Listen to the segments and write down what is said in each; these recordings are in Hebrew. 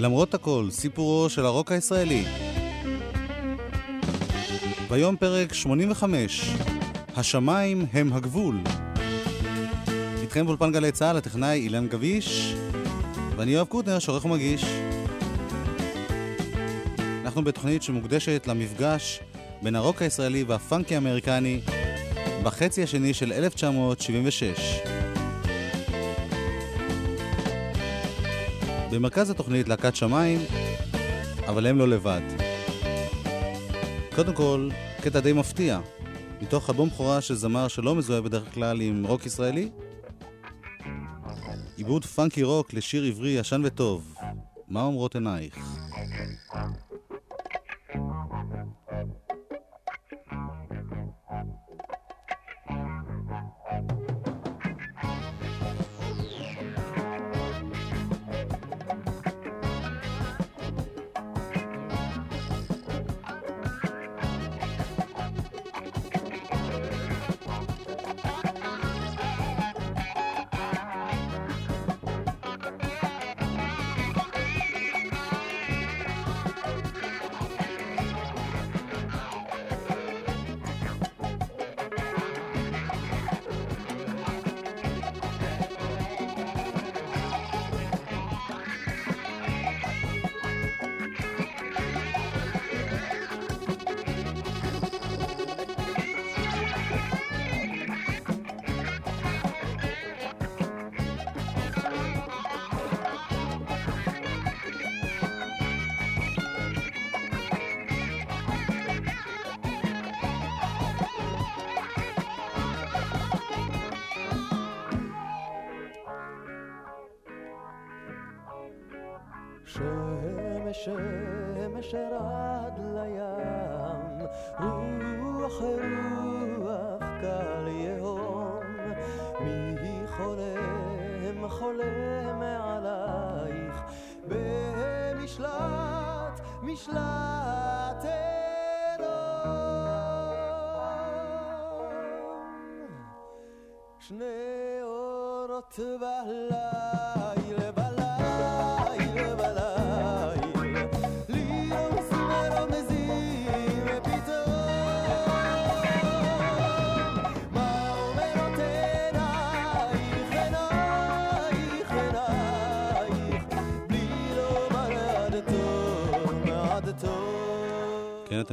למרות הכל, סיפורו של הרוק הישראלי. והיום פרק 85, השמיים הם הגבול. איתכם באולפן גלי צה"ל, הטכנאי אילן גביש, ואני יואב קוטנר, שעורך ומגיש. אנחנו בתוכנית שמוקדשת למפגש בין הרוק הישראלי והפאנקי האמריקני בחצי השני של 1976. במרכז התוכנית להקת שמיים, אבל הם לא לבד. קודם כל, קטע די מפתיע, מתוך אלבום בכורה של זמר שלא מזוהה בדרך כלל עם רוק ישראלי, עיבוד פאנקי רוק לשיר עברי ישן וטוב, מה אומרות עינייך? שמש ירד לים, רוח רוח קל יהום, מי חולם חולם מעלייך, במשלט משלט אלום. שני אורות בלילה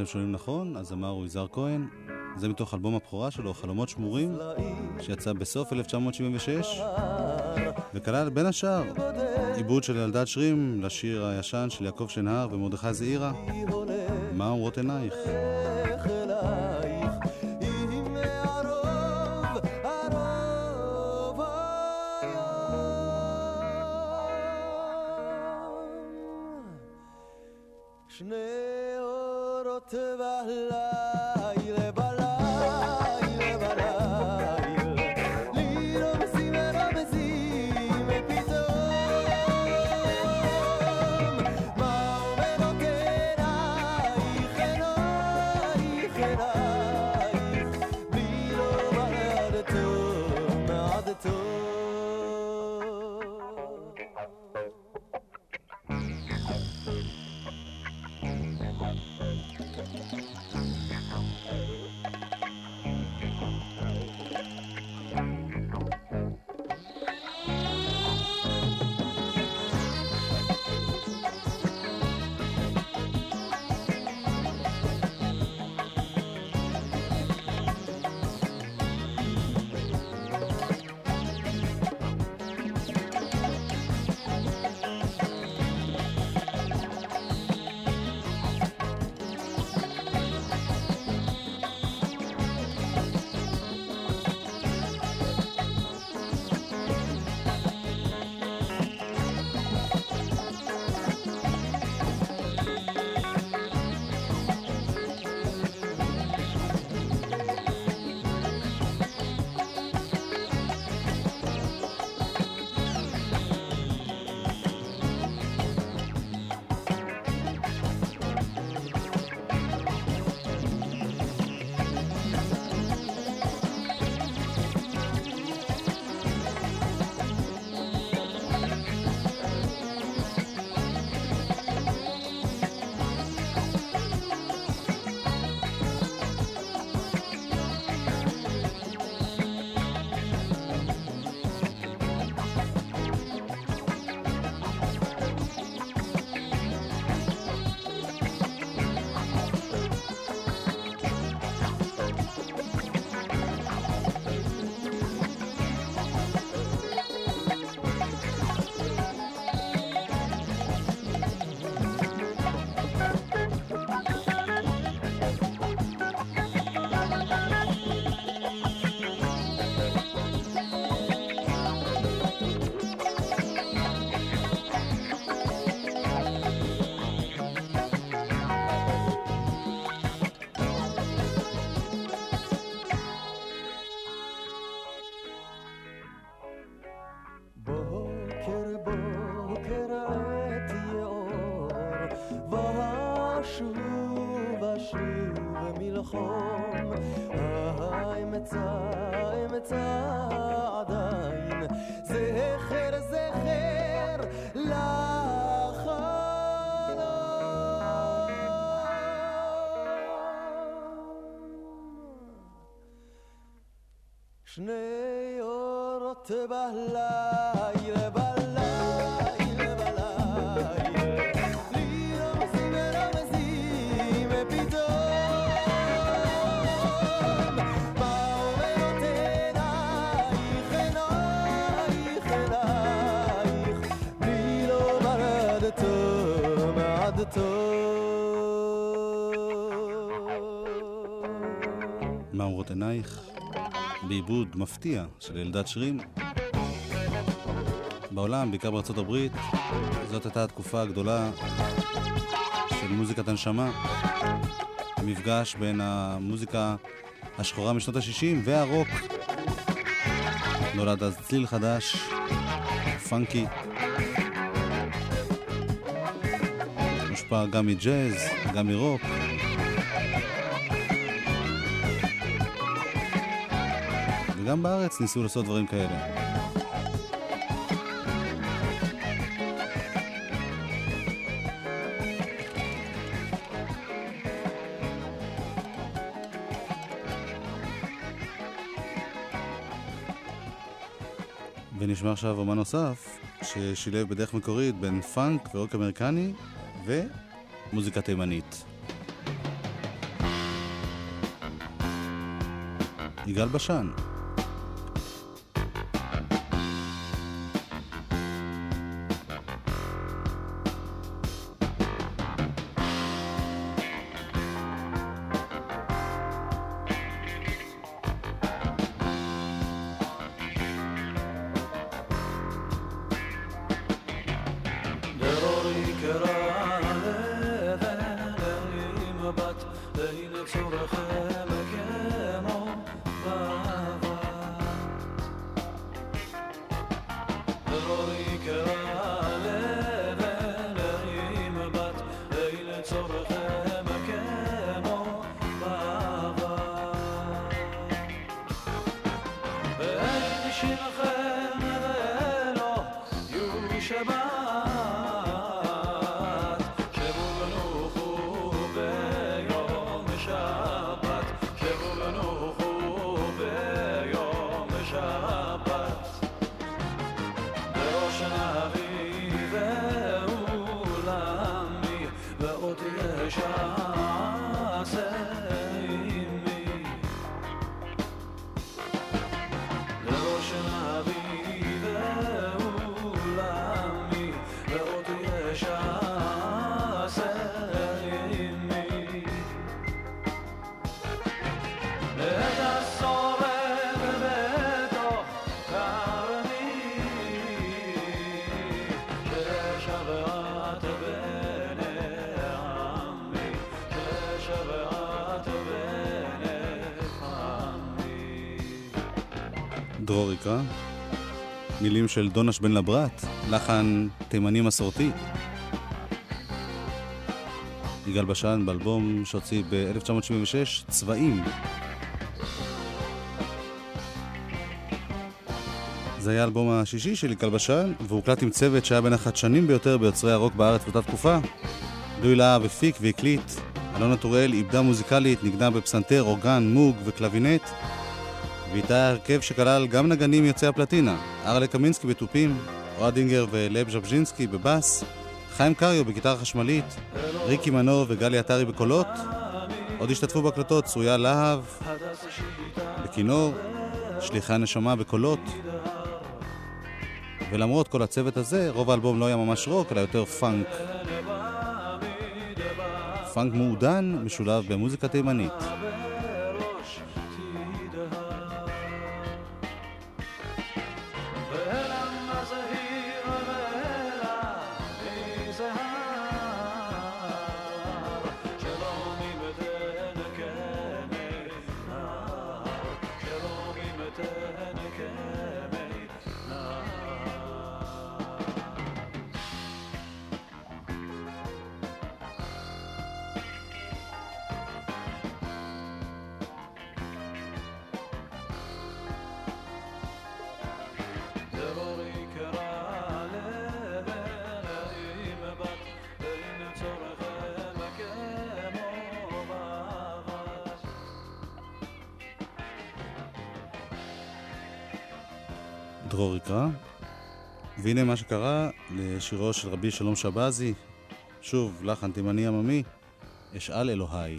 אתם שומעים נכון, הזמר הוא יזהר כהן. זה מתוך אלבום הבכורה שלו, חלומות שמורים, שיצא בסוף 1976, וכלל בין השאר עיבוד של אלדד שרים לשיר הישן של יעקב שנהר ומרדכי זעירה, מה אומרות עינייך? to אורות בעיבוד מפתיע של אלדד שירים. בעולם, בעיקר בארצות הברית, זאת הייתה התקופה הגדולה של מוזיקת הנשמה. המפגש בין המוזיקה השחורה משנות ה-60 והרוק. נולד אז צליל חדש, פאנקי. מושפע גם מג'אז, גם מרוק. וגם בארץ ניסו לעשות דברים כאלה. ונשמע עכשיו אומן נוסף ששילב בדרך מקורית בין פאנק ורוק אמריקני ומוזיקה תימנית. יגאל בשן. דרור יקרא, מילים של דונש בן לברת, לחן תימני מסורתי. יגאל בשן באלבום שהוציא ב-1976, צבעים. זה היה האלבום השישי של יגאל בשן, והוקלט עם צוות שהיה בין החדשנים ביותר ביוצרי הרוק בארץ באותה תקופה. לואי להב הפיק והקליט, אלונה טוראל איבדה מוזיקלית, נגנה בפסנתר, אורגן, מוג וקלבינט. ואיתה הרכב שכלל גם נגנים יוצאי הפלטינה, ארלה קמינסקי בתופים, אוהד דינגר ולב ז'בז'ינסקי בבאס, חיים קריו בגיטרה חשמלית, ריקי מנור וגלי עטרי בקולות, עוד השתתפו בהקלטות צרויה להב בכינור, שליחי הנשמה בקולות. ולמרות כל הצוות הזה, רוב האלבום לא היה ממש רוק, אלא יותר פאנק. פאנק מעודן משולב במוזיקה תימנית. דרור יקרא. והנה מה שקרה לשירו של רבי שלום שבזי, שוב, לחן תימני עממי, אשאל אלוהי.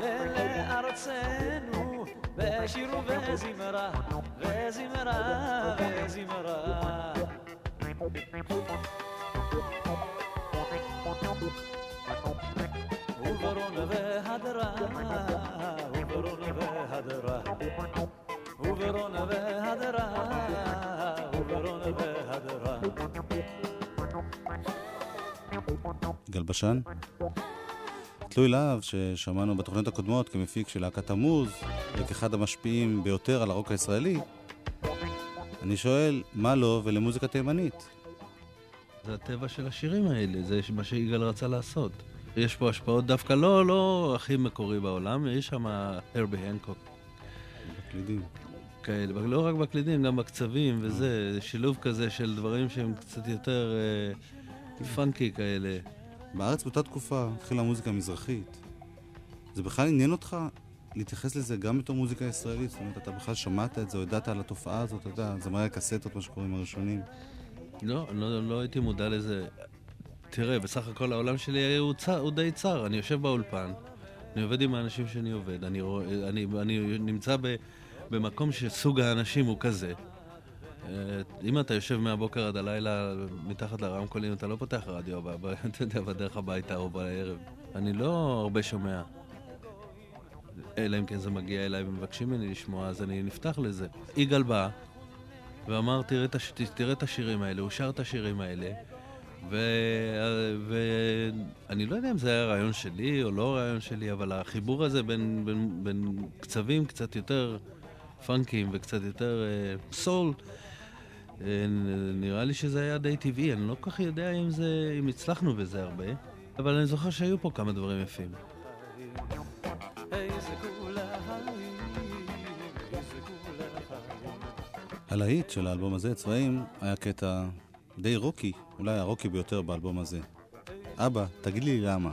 נעלה לארצנו בשיר וזמרה, וזמרה, וזמרה. וברון והדרה, וברון והדרה, וברון והדרה, וברון והדרה. גלבשן. תלוי להב ששמענו בתוכניות הקודמות כמפיק של להקת תמוז וכאחד המשפיעים ביותר על הרוק הישראלי, אני שואל, מה לו ולמוזיקה תימנית? זה הטבע של השירים האלה, זה מה שיגאל רצה לעשות. יש פה השפעות דווקא לא, לא הכי מקורי בעולם, יש שם הרבי הנקוק בקלידים. כאלה, לא רק בקלידים, גם בקצבים וזה, זה שילוב כזה של דברים שהם קצת יותר אה, פאנקי כאלה. בארץ באותה תקופה התחילה מוזיקה מזרחית. זה בכלל עניין אותך להתייחס לזה גם בתור מוזיקה ישראלית? זאת אומרת, אתה בכלל שמעת את זה או ידעת על התופעה הזאת, אתה יודע, זמרי הקסטות, מה שקוראים הראשונים. לא, לא, לא הייתי מודע לזה. תראה, בסך הכל העולם שלי הוא, צר, הוא די צר. אני יושב באולפן, אני עובד עם האנשים שאני עובד, אני, רואה, אני, אני נמצא ב, במקום שסוג האנשים הוא כזה. אה, אם אתה יושב מהבוקר עד הלילה מתחת לרמקולים, אתה לא פותח רדיו, אתה יודע, בדרך הביתה או בערב. אני לא הרבה שומע. אלא אם כן זה מגיע אליי ומבקשים ממני לשמוע, אז אני נפתח לזה. יגאל בא ואמר, תראה את, השירים האלה, הוא שר את השירים האלה, ואני לא יודע אם זה היה רעיון שלי או לא רעיון שלי, אבל החיבור הזה בין, בין, בין קצבים קצת יותר פאנקיים וקצת יותר uh, סול, uh, נראה לי שזה היה די טבעי, אני לא כל כך יודע אם, זה, אם הצלחנו בזה הרבה, אבל אני זוכר שהיו פה כמה דברים יפים. הלהיט של האלבום הזה, צבעים, היה קטע די רוקי, אולי הרוקי ביותר באלבום הזה. אבא, תגיד לי למה.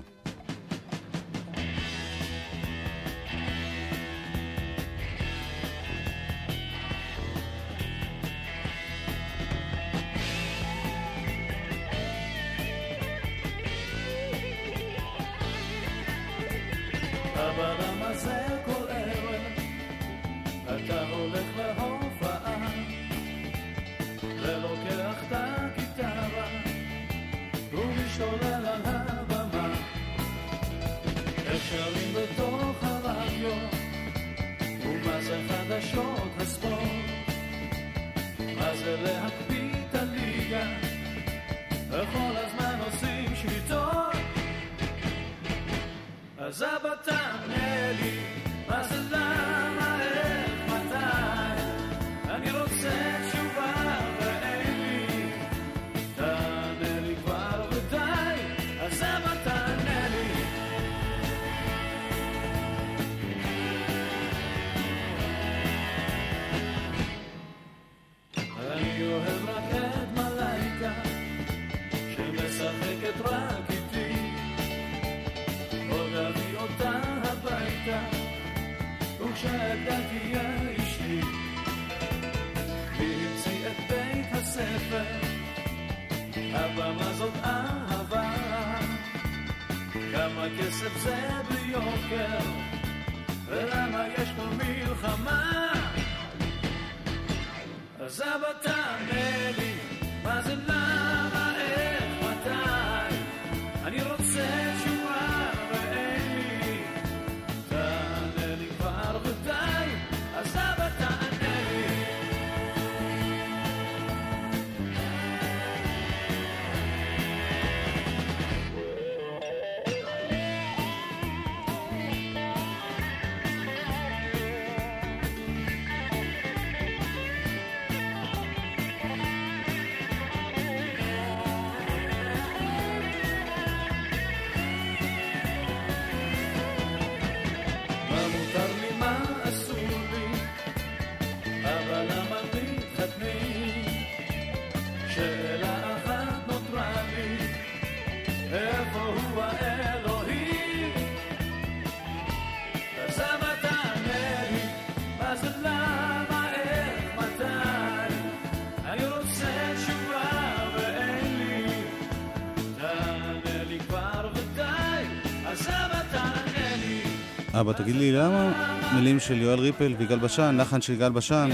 אבא, תגיד לי למה? מילים של יואל ריפל ויגאל בשן, לחן של יגאל בשן,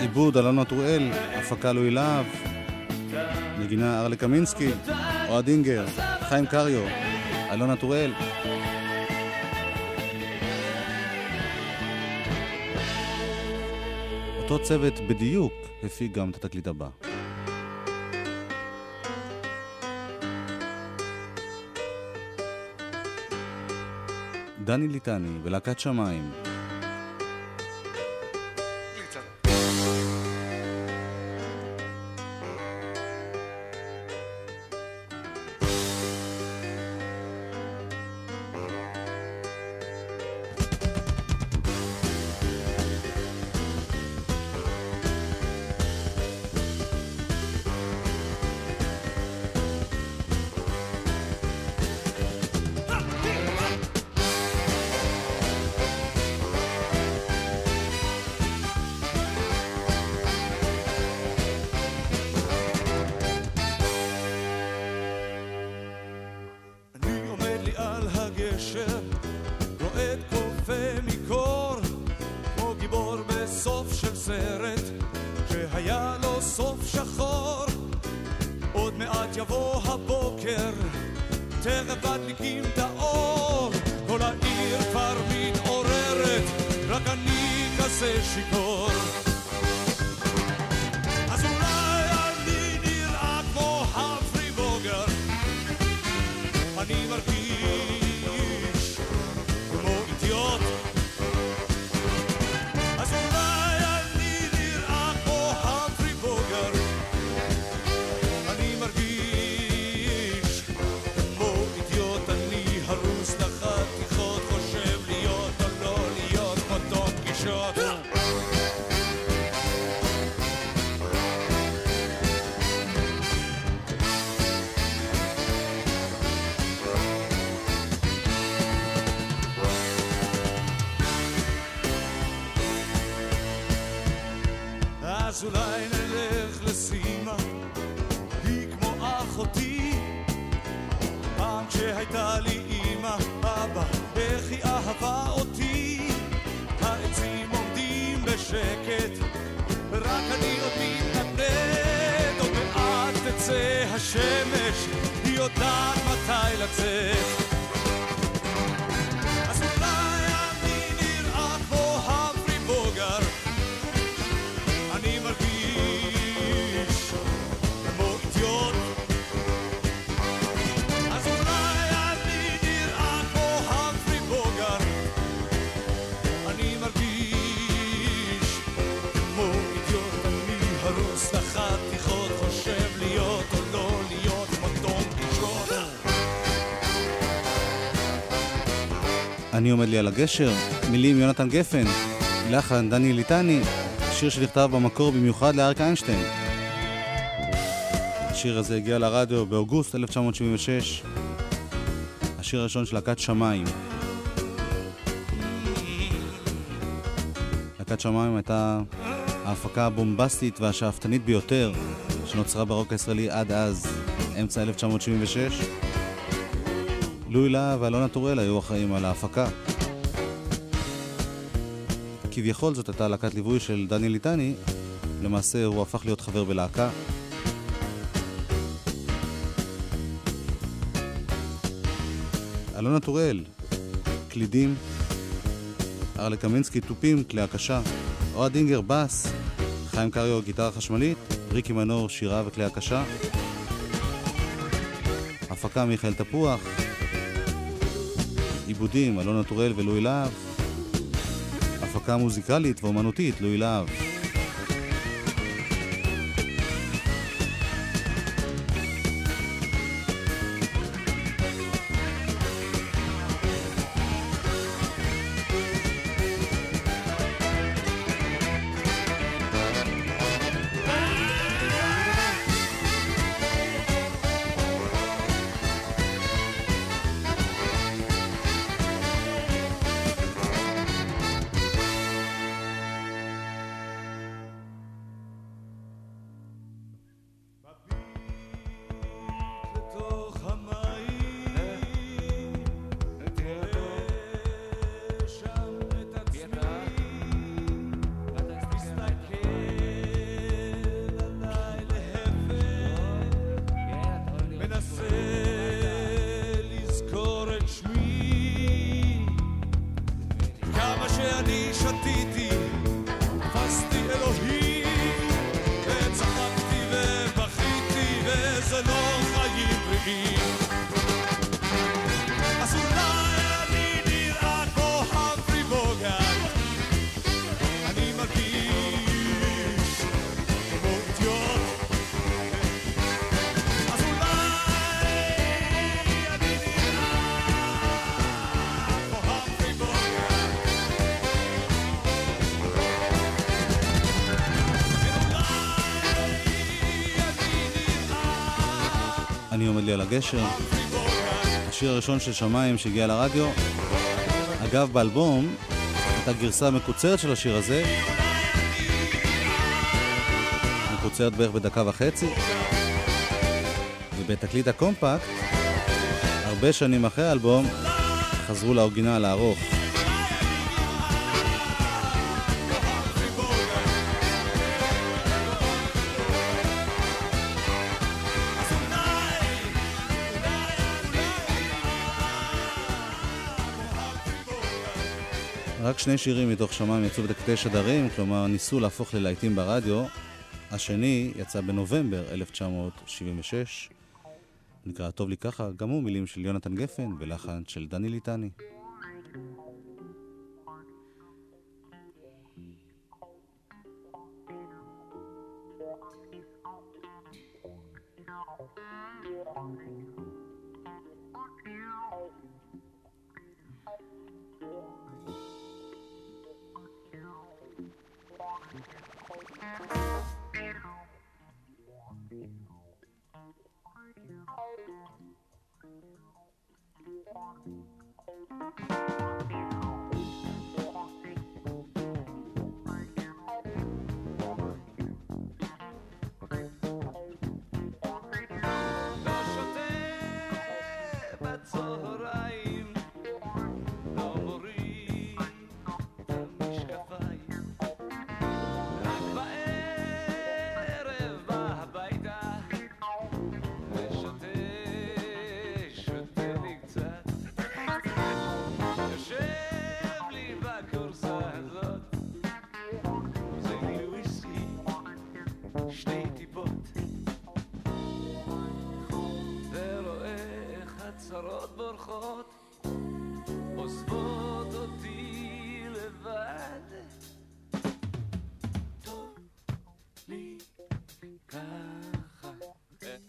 עיבוד אלונה טרואל, הפקה לואי להב, נגינה ארלה קמינסקי, אוהד אינגר, חיים קריו, אלונה טרואל. אותו צוות בדיוק הפיק גם את התקליט הבא. דני ליטני ולהקת שמיים. רק אני עוד מתנדנד, עוד מעט תצא השמש, היא יודעת מתי לצאת. אני עומד לי על הגשר, מילים יונתן גפן, לחן דני ליטני, שיר שנכתב במקור במיוחד לאריק איינשטיין. השיר הזה הגיע לרדיו באוגוסט 1976, השיר הראשון של להקת שמיים. להקת שמיים הייתה ההפקה הבומבסטית והשאפתנית ביותר שנוצרה ברוק הישראלי עד אז, אמצע 1976. לואי להב ואלונה טוראל היו אחראים על ההפקה. כביכול זאת הייתה להקת ליווי של דני ליטני, למעשה הוא הפך להיות חבר בלהקה. אלונה טוראל, קלידים, ארלה קמינסקי תופים, כלי הקשה, אוהד דינגר בס, חיים קריו גיטרה חשמלית, ריקי מנור שירה וכלי הקשה, הפקה מיכאל תפוח, עיבודים אלונה טוראל ולואי להב, הפקה מוזיקלית ואומנותית לואי להב. הגשר. השיר הראשון של שמיים שהגיע לרדיו. אגב, באלבום הייתה גרסה מקוצרת של השיר הזה. מקוצרת בערך בדקה וחצי. ובתקליט הקומפקט, הרבה שנים אחרי האלבום, חזרו לאורגינל הארוך. רק שני שירים מתוך שמיים יצאו בתקליטי שדרים, כלומר ניסו להפוך ללהיטים ברדיו. השני יצא בנובמבר 1976, נקרא טוב לי ככה, גם הוא מילים של יונתן גפן ולחן של דני ליטני. לא הצרות בורחות, עוזבות אותי לבד. טוב לי ככה,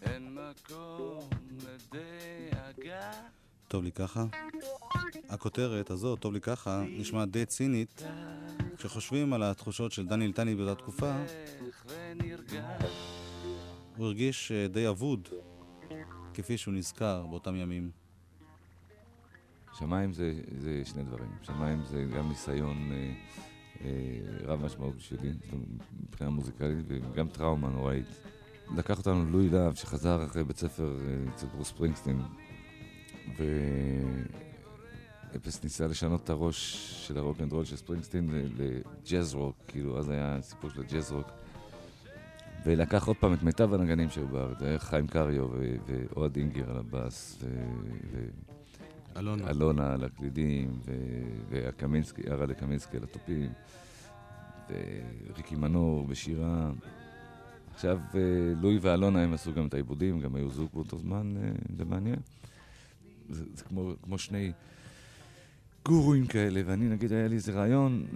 אין מקום לדאגה. טוב לי ככה. הכותרת הזאת, טוב לי ככה, נשמעת די צינית. כשחושבים על התחושות של דני ליטני באותה תקופה, הוא הרגיש אה, די אבוד, כפי שהוא נזכר באותם ימים. שמיים זה, זה שני דברים. שמיים זה גם ניסיון אה, אה, רב משמעות אומרת, מבחינה מוזיקלית, וגם טראומה נוראית. לקח אותנו לואי להב, שחזר אחרי בית ספר אה, אצל ברוס ספרינגסטין, ואפס ניסה לשנות את הראש של הרוק אנד רול של ספרינגסטין לג'אז רוק, כאילו, אז היה סיפור של הג'אז רוק. ולקח עוד פעם את מיטב הנגנים שהיו בארץ, חיים קריו ואוהד אינגר על הבאס, ו- אלונה. ואלונה על הקלידים, והקמינסקי, הרלה קמינסקי על התופים, וריקי מנור בשירה. עכשיו, אה, לואי ואלונה הם עשו גם את העיבודים, גם היו זוג באותו זמן, אה, זה מעניין. זה, זה כמו, כמו שני גורואים כאלה, ואני נגיד, היה לי איזה רעיון,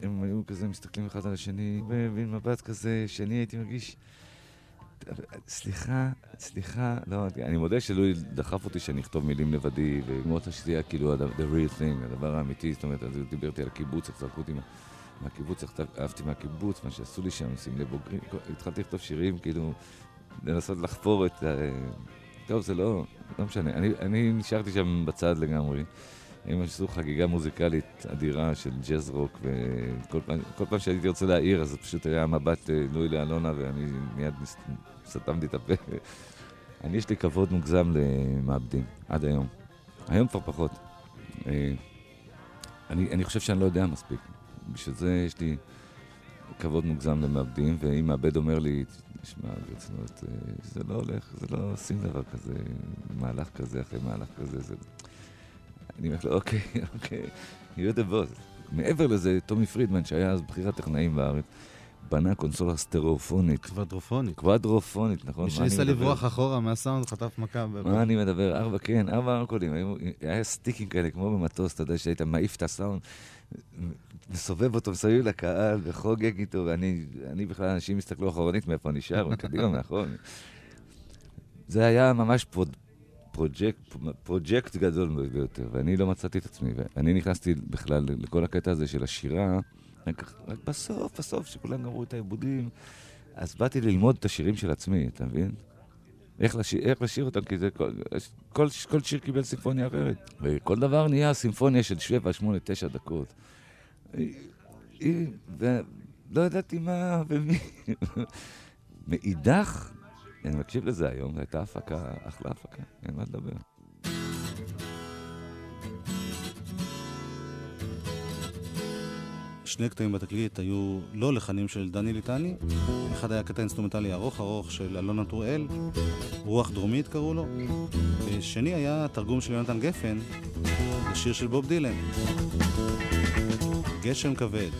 והם היו כזה מסתכלים אחד על השני, במין מבט כזה, שאני הייתי מרגיש, סליחה, סליחה, לא, אני מודה שלואי דחף אותי שאני אכתוב מילים לבדי, ולגמור שזה יהיה כאילו the real thing, הדבר האמיתי, זאת אומרת, אז הוא דיבר איתי על הקיבוץ, זרקו אותי מה- מהקיבוץ, אהבתי מהקיבוץ, מה שעשו לי שם, עושים לבוגרים, התחלתי לכתוב שירים, כאילו, לנסות לחפור את ה... טוב, זה לא, לא משנה, אני, אני נשארתי שם בצד לגמרי. הם עשו חגיגה מוזיקלית אדירה של ג'אז רוק, וכל פעם, פעם שהייתי רוצה להעיר, אז פשוט היה מבט אה, לואי לאלונה, ואני מיד סתמתי את הפה. אני, יש לי כבוד מוגזם למעבדים, עד היום. היום כבר פחות. אה, אני, אני חושב שאני לא יודע מספיק. בשביל זה יש לי כבוד מוגזם למעבדים, ואם מעבד אומר לי, תשמע, ברצינות, אה, זה לא הולך, זה לא עושים דבר כזה, מהלך כזה אחרי מהלך כזה, זה... אני אומר לו, אוקיי, אוקיי, you're the boss. מעבר לזה, טומי פרידמן, שהיה אז בכיר הטכנאים בארץ, בנה קונסולה סטריאופונית, קוואדרופונית. קוואדרופונית, נכון? מי שניסה? לברוח אחורה מהסאונד חטף מכה. מה אני מדבר? ארבע, כן, ארבע ארקולים. היה סטיקים כאלה, כמו במטוס, אתה יודע, שהיית מעיף את הסאונד, מסובב אותו מסביב לקהל וחוגג איתו, ואני אני בכלל, אנשים הסתכלו אחורנית מאיפה אני שר, קדימה, מאחור. זה היה ממש project, project גדול ביותר, ואני לא מצאתי את עצמי. ואני נכנסתי בכלל לכל הקטע הזה של השירה, רק, רק בסוף, בסוף, שכולם גמרו את העיבודים, אז באתי ללמוד את השירים של עצמי, אתה מבין? איך לשיר, איך לשיר אותם, כי זה כל, כל, כל שיר קיבל סימפוניה אחרת. וכל דבר נהיה סימפוניה של 7, 8, 9 דקות. ולא ידעתי מה ומי. מאידך, אני מקשיב לזה היום, זו הייתה הפקה, אחלה הפקה, אין מה לדבר. שני קטעים בתקליט היו לא לחנים של דני ליטני. אחד היה קטע אינסטרומנטלי ארוך ארוך של אלונה טוראל, רוח דרומית קראו לו. ושני היה תרגום של יונתן גפן לשיר של בוב דילן. גשם כבד.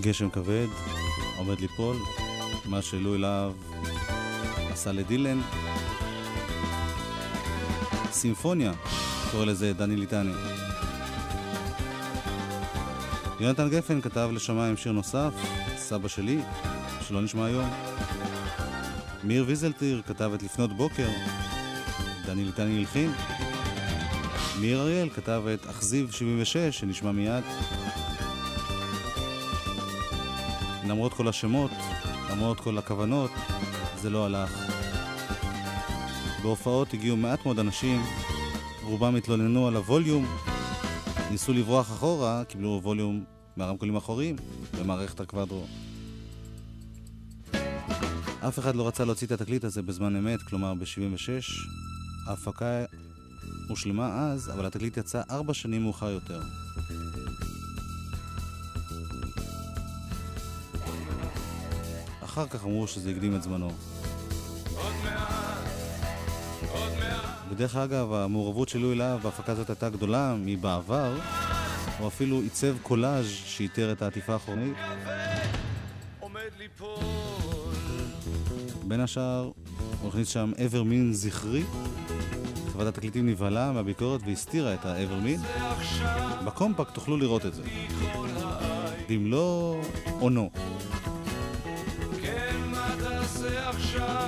גשם כבד, עומד ליפול, מה שלואי להב עשה לדילן. סימפוניה, קורא לזה דני ליטני. יונתן גפן כתב לשמיים שיר נוסף, סבא שלי, שלא נשמע היום. מאיר ויזלטיר כתב את לפנות בוקר, דני ליטני הלחין. מאיר אריאל כתב את אכזיב 76, שנשמע מיד. למרות כל השמות, למרות כל הכוונות, זה לא הלך. בהופעות הגיעו מעט מאוד אנשים, רובם התלוננו על הווליום, ניסו לברוח אחורה, קיבלו ווליום מהרמקולים האחוריים במערכת הקוואדרו. אף אחד לא רצה להוציא את התקליט הזה בזמן אמת, כלומר ב-76. ההפקה הושלמה אז, אבל התקליט יצא ארבע שנים מאוחר יותר. אחר כך אמרו שזה הקדים את זמנו. בדרך אגב, המעורבות של לואי להב בהפקה הזאת הייתה גדולה מבעבר. הוא אפילו עיצב קולאז' שאיתר את העטיפה האחורנית. בין השאר, הוא הכניס שם אבר מין זכרי. חברת התקליטים נבהלה מהביקורת והסתירה את האבר מין. בקומפקט תוכלו לראות את זה. העין. במלוא אונו. כן, מה זה עכשיו.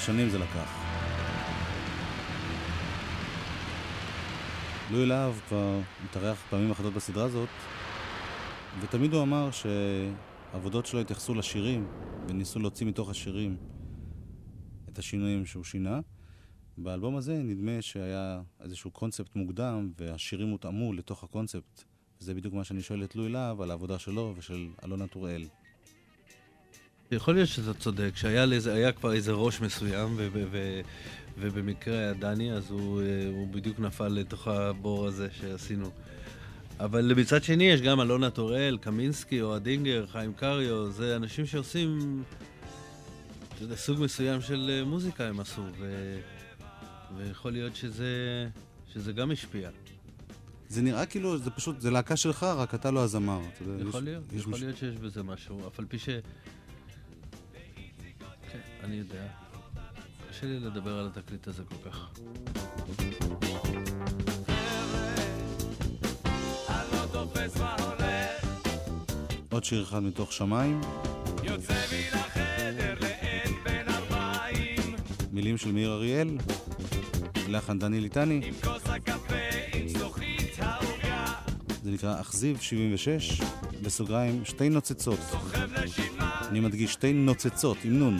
שנים זה לקח. לואי להב כבר התארח פעמים אחדות בסדרה הזאת, ותמיד הוא אמר שהעבודות שלו התייחסו לשירים, וניסו להוציא מתוך השירים את השינויים שהוא שינה. באלבום הזה נדמה שהיה איזשהו קונספט מוקדם, והשירים הותאמו לתוך הקונספט. וזה בדיוק מה שאני שואל את לואי להב על העבודה שלו ושל אלונה טוראל. יכול להיות שאתה צודק, שהיה כבר איזה ראש מסוים, ו- ו- ו- ובמקרה היה דני, אז הוא, אה, הוא בדיוק נפל לתוך הבור הזה שעשינו. אבל מצד שני יש גם אלונה טוראל, קמינסקי, אוהד אינגר, חיים קריו, זה אנשים שעושים יודע, סוג מסוים של אה, מוזיקה הם עשו, ו... ויכול להיות שזה, שזה גם השפיע. זה נראה כאילו זה פשוט, זה להקה שלך, רק אתה לא הזמר. יכול להיות, יש יכול מש- להיות שיש בזה משהו, אף על פי ש... אני יודע. קשה לי לדבר על התקליט הזה כל כך. עוד שיר אחד מתוך שמיים. יוצא מן החדר לעין בין ארבעים. מילים של מאיר אריאל. לחן דני ליטני. עם כוס הקפה, עם זוכית העוגה. זה נקרא אכזיב 76, בסוגריים שתי נוצצות. אני מדגיש שתי נוצצות, עם נון.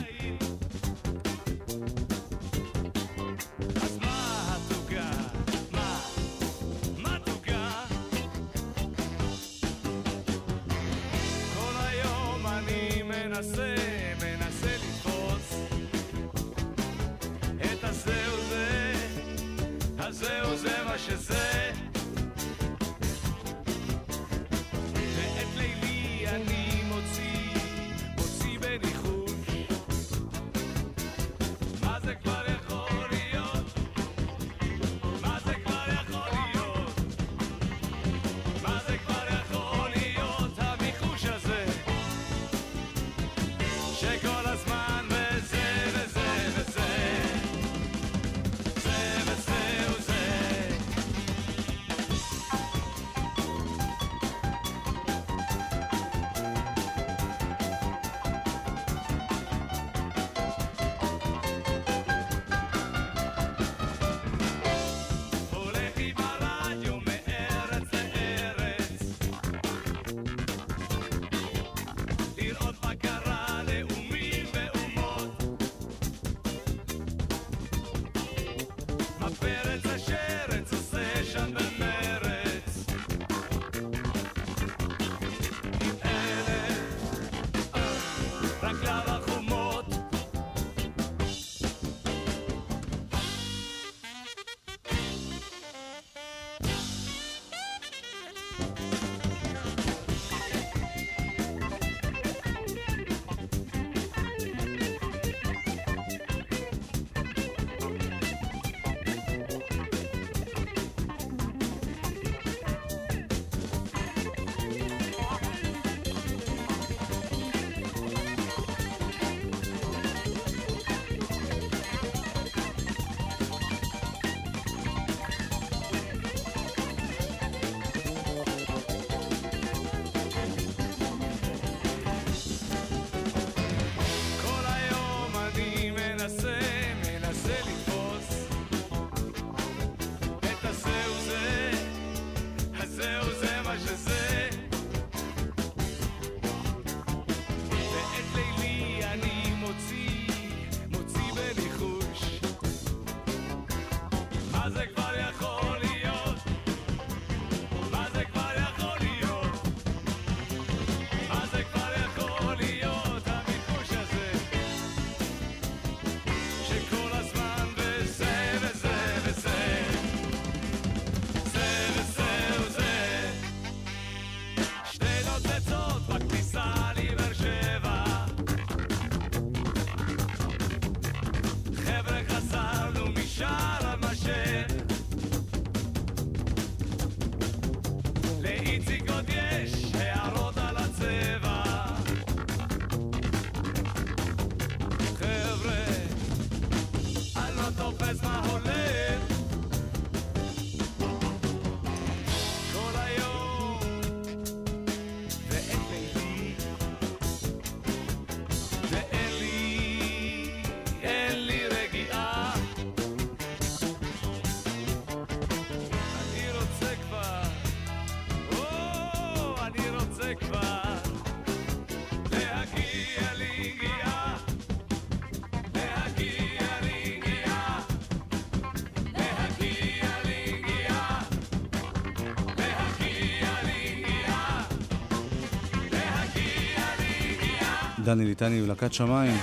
דני ליטני ולהקת שמיים.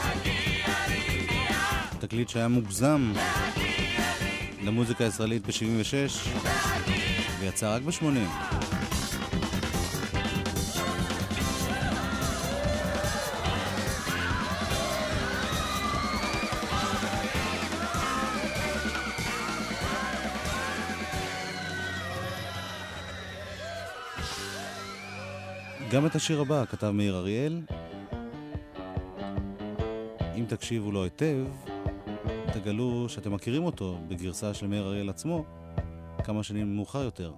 תקליט שהיה מוגזם למוזיקה הישראלית ב-76 ויצא רק ב-80. גם את השיר הבא כתב מאיר אריאל, אם תקשיבו לו היטב, תגלו שאתם מכירים אותו בגרסה של מאיר אריאל עצמו, כמה שנים מאוחר יותר.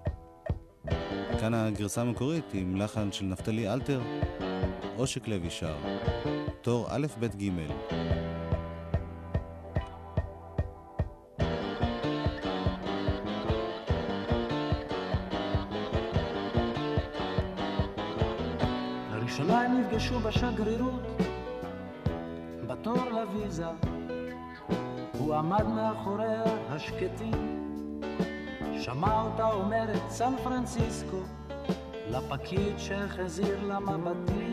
כאן הגרסה המקורית עם לחן של נפתלי אלתר, עושק לוי שר, תור א' ב' ג'. בשגרירות לוויזה. הוא עמד מאחוריה השקטים, שמע אותה אומרת סן פרנסיסקו, לפקיד שהחזיר לה מבטים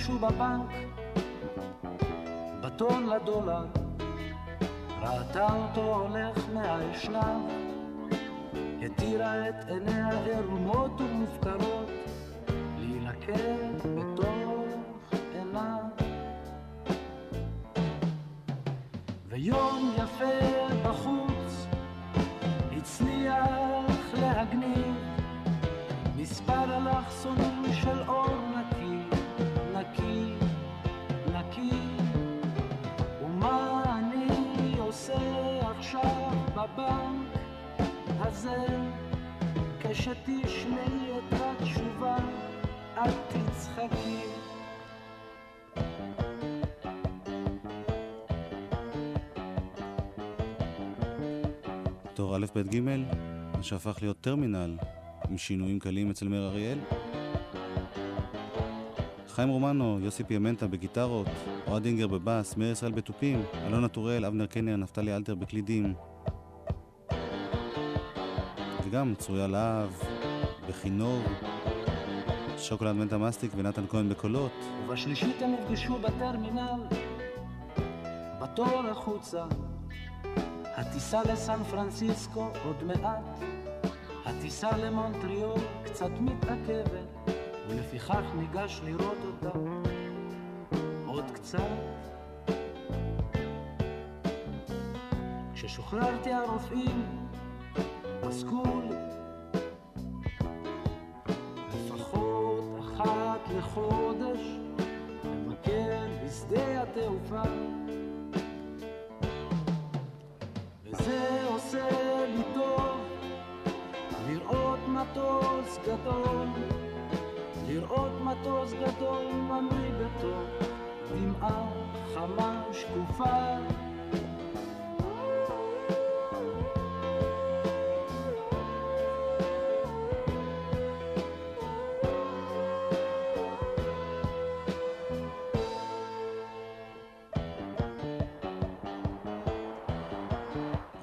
נפגשו בבנק, בטון לדולר, ראתה אותו הולך מהאשנב, התירה את א', ב', ג', מה שהפך להיות טרמינל עם שינויים קלים אצל מאיר אריאל. חיים רומנו, יוסי פיאמנטה בגיטרות, אוהד אינגר בבאס, מאיר ישראל בתופים, אלונה טוראל, אבנר קנר, נפתלי אלתר בקלידים. וגם צרויה להב, בכינור, שוקולד מנטה מסטיק ונתן כהן בקולות. ובשלישית הם נפגשו בטרמינל, בתור החוצה. הטיסה לסן פרנסיסקו עוד מעט, הטיסה למונטריאול קצת מתעכבת, ולפיכך ניגש לראות אותה עוד קצת. כששוחררתי הרופאים, פסקו לי לפחות אחת לחודש לבקר בשדה התעופה.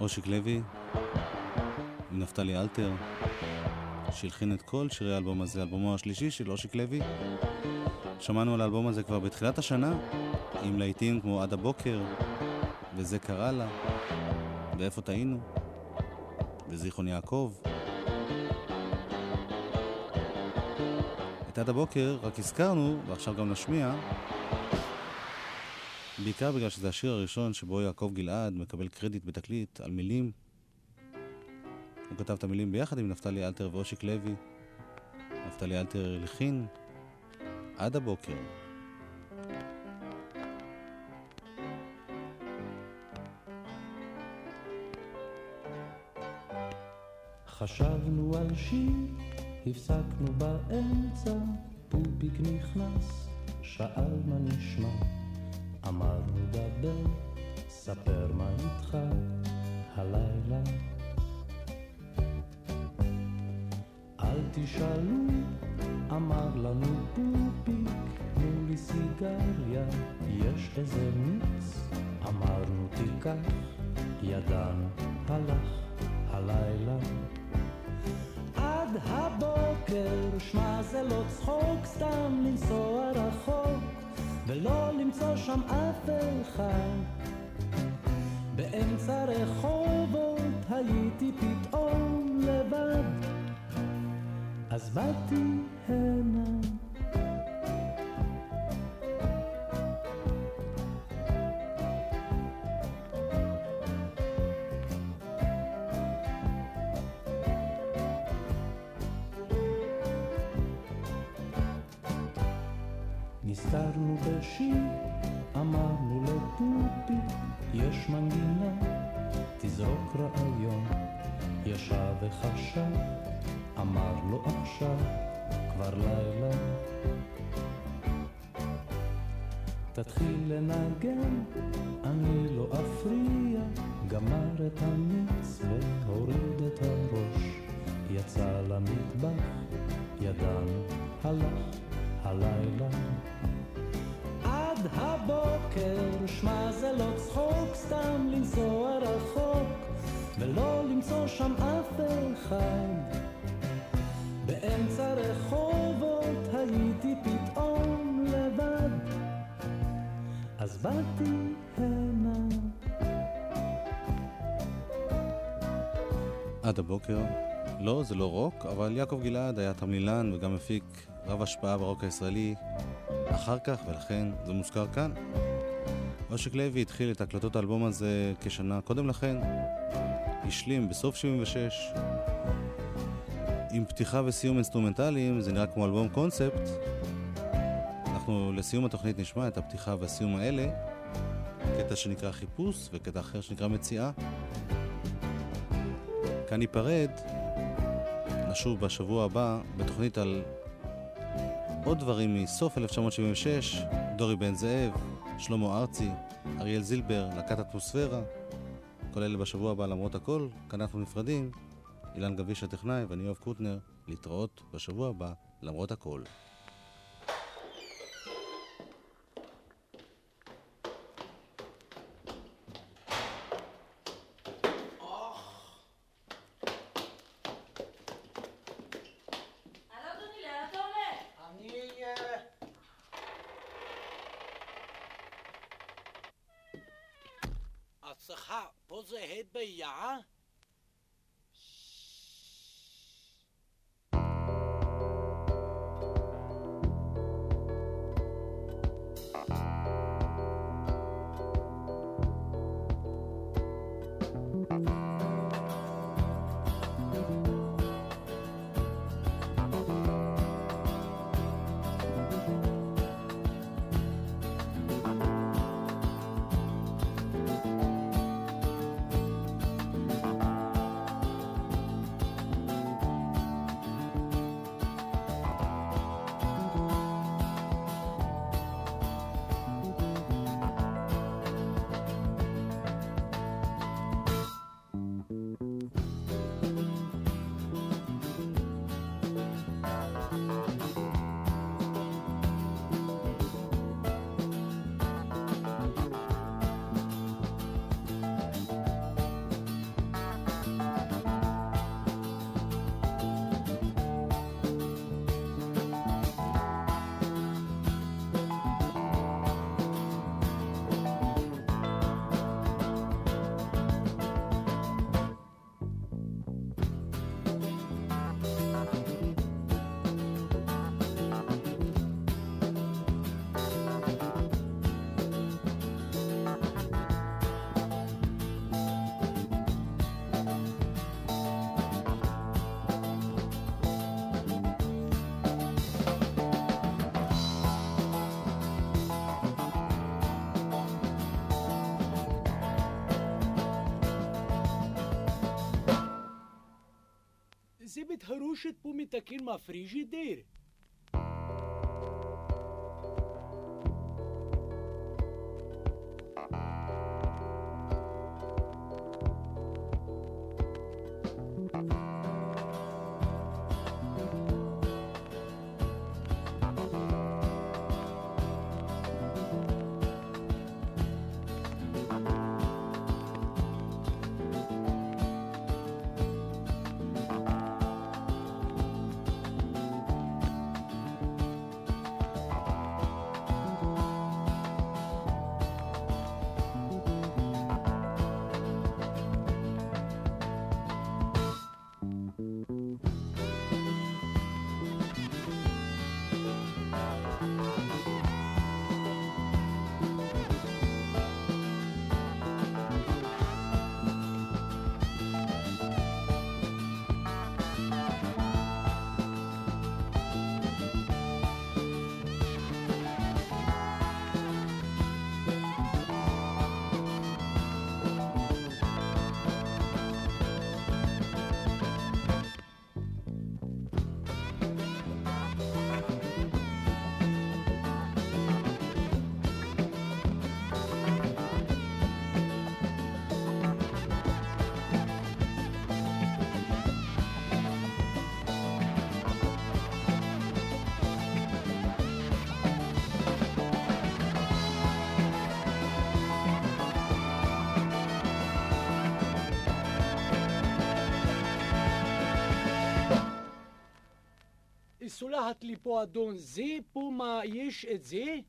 אושיק לוי, עם נפתלי אלתר, שהלחין את כל שירי האלבום הזה, אלבומו השלישי של אושיק לוי. שמענו על האלבום הזה כבר בתחילת השנה, עם להיטים כמו עד הבוקר, וזה קרה לה, ואיפה טעינו, וזיכרון יעקב. את עד הבוקר רק הזכרנו, ועכשיו גם נשמיע, בעיקר בגלל שזה השיר הראשון שבו יעקב גלעד מקבל קרדיט בתקליט על מילים. הוא כתב את המילים ביחד עם נפתלי אלתר ואושיק לוי. נפתלי אלתר הלחין עד הבוקר. חשבנו על שיר, הפסקנו באמצע, פופיק נכנס, שאל מה נשמע. אמרנו דבר, ספר מה איתך הלילה. אל תשאלו, אמר לנו פופיק, תנו לי סיגריה, יש איזה מיץ. אמרנו תיקח, ידענו, הלך הלילה. עד הבוקר, שמע זה לא צחוק סתם לנסוע רחוק ולא למצוא שם אף אחד. באמצע רחובות הייתי פתאום לבד. אז באתי הנה רעיון. ישב וחשב, אמר לו עכשיו, כבר לילה. תתחיל לנגן, אני לא אפריע, גמר את המיץ שם אף אחד. באמצע רחובות הייתי פתאום לבד, אז באתי הנה. עד הבוקר. לא, זה לא רוק, אבל יעקב גלעד היה תמלילן וגם מפיק רב השפעה ברוק הישראלי אחר כך, ולכן זה מוזכר כאן. אושיק לוי התחיל את הקלטות האלבום הזה כשנה קודם לכן, השלים בסוף 76, עם פתיחה וסיום אינסטרומנטליים, זה נראה כמו אלבום קונספט. אנחנו לסיום התוכנית נשמע את הפתיחה והסיום האלה, קטע שנקרא חיפוש וקטע אחר שנקרא מציאה. כאן ניפרד, נשוב בשבוע הבא בתוכנית על עוד דברים מסוף 1976, דורי בן זאב, שלמה ארצי, אריאל זילבר, להקת אטמוספירה, כל אלה בשבוע הבא למרות הכל, כאן אנחנו נפרדים, אילן גביש הטכנאי ואני יואב קוטנר, להתראות בשבוע הבא למרות הכל. Mehmet Haroşet bu mitakin ma frijideir. שלחת לי אדון זה, פה מה יש את זה?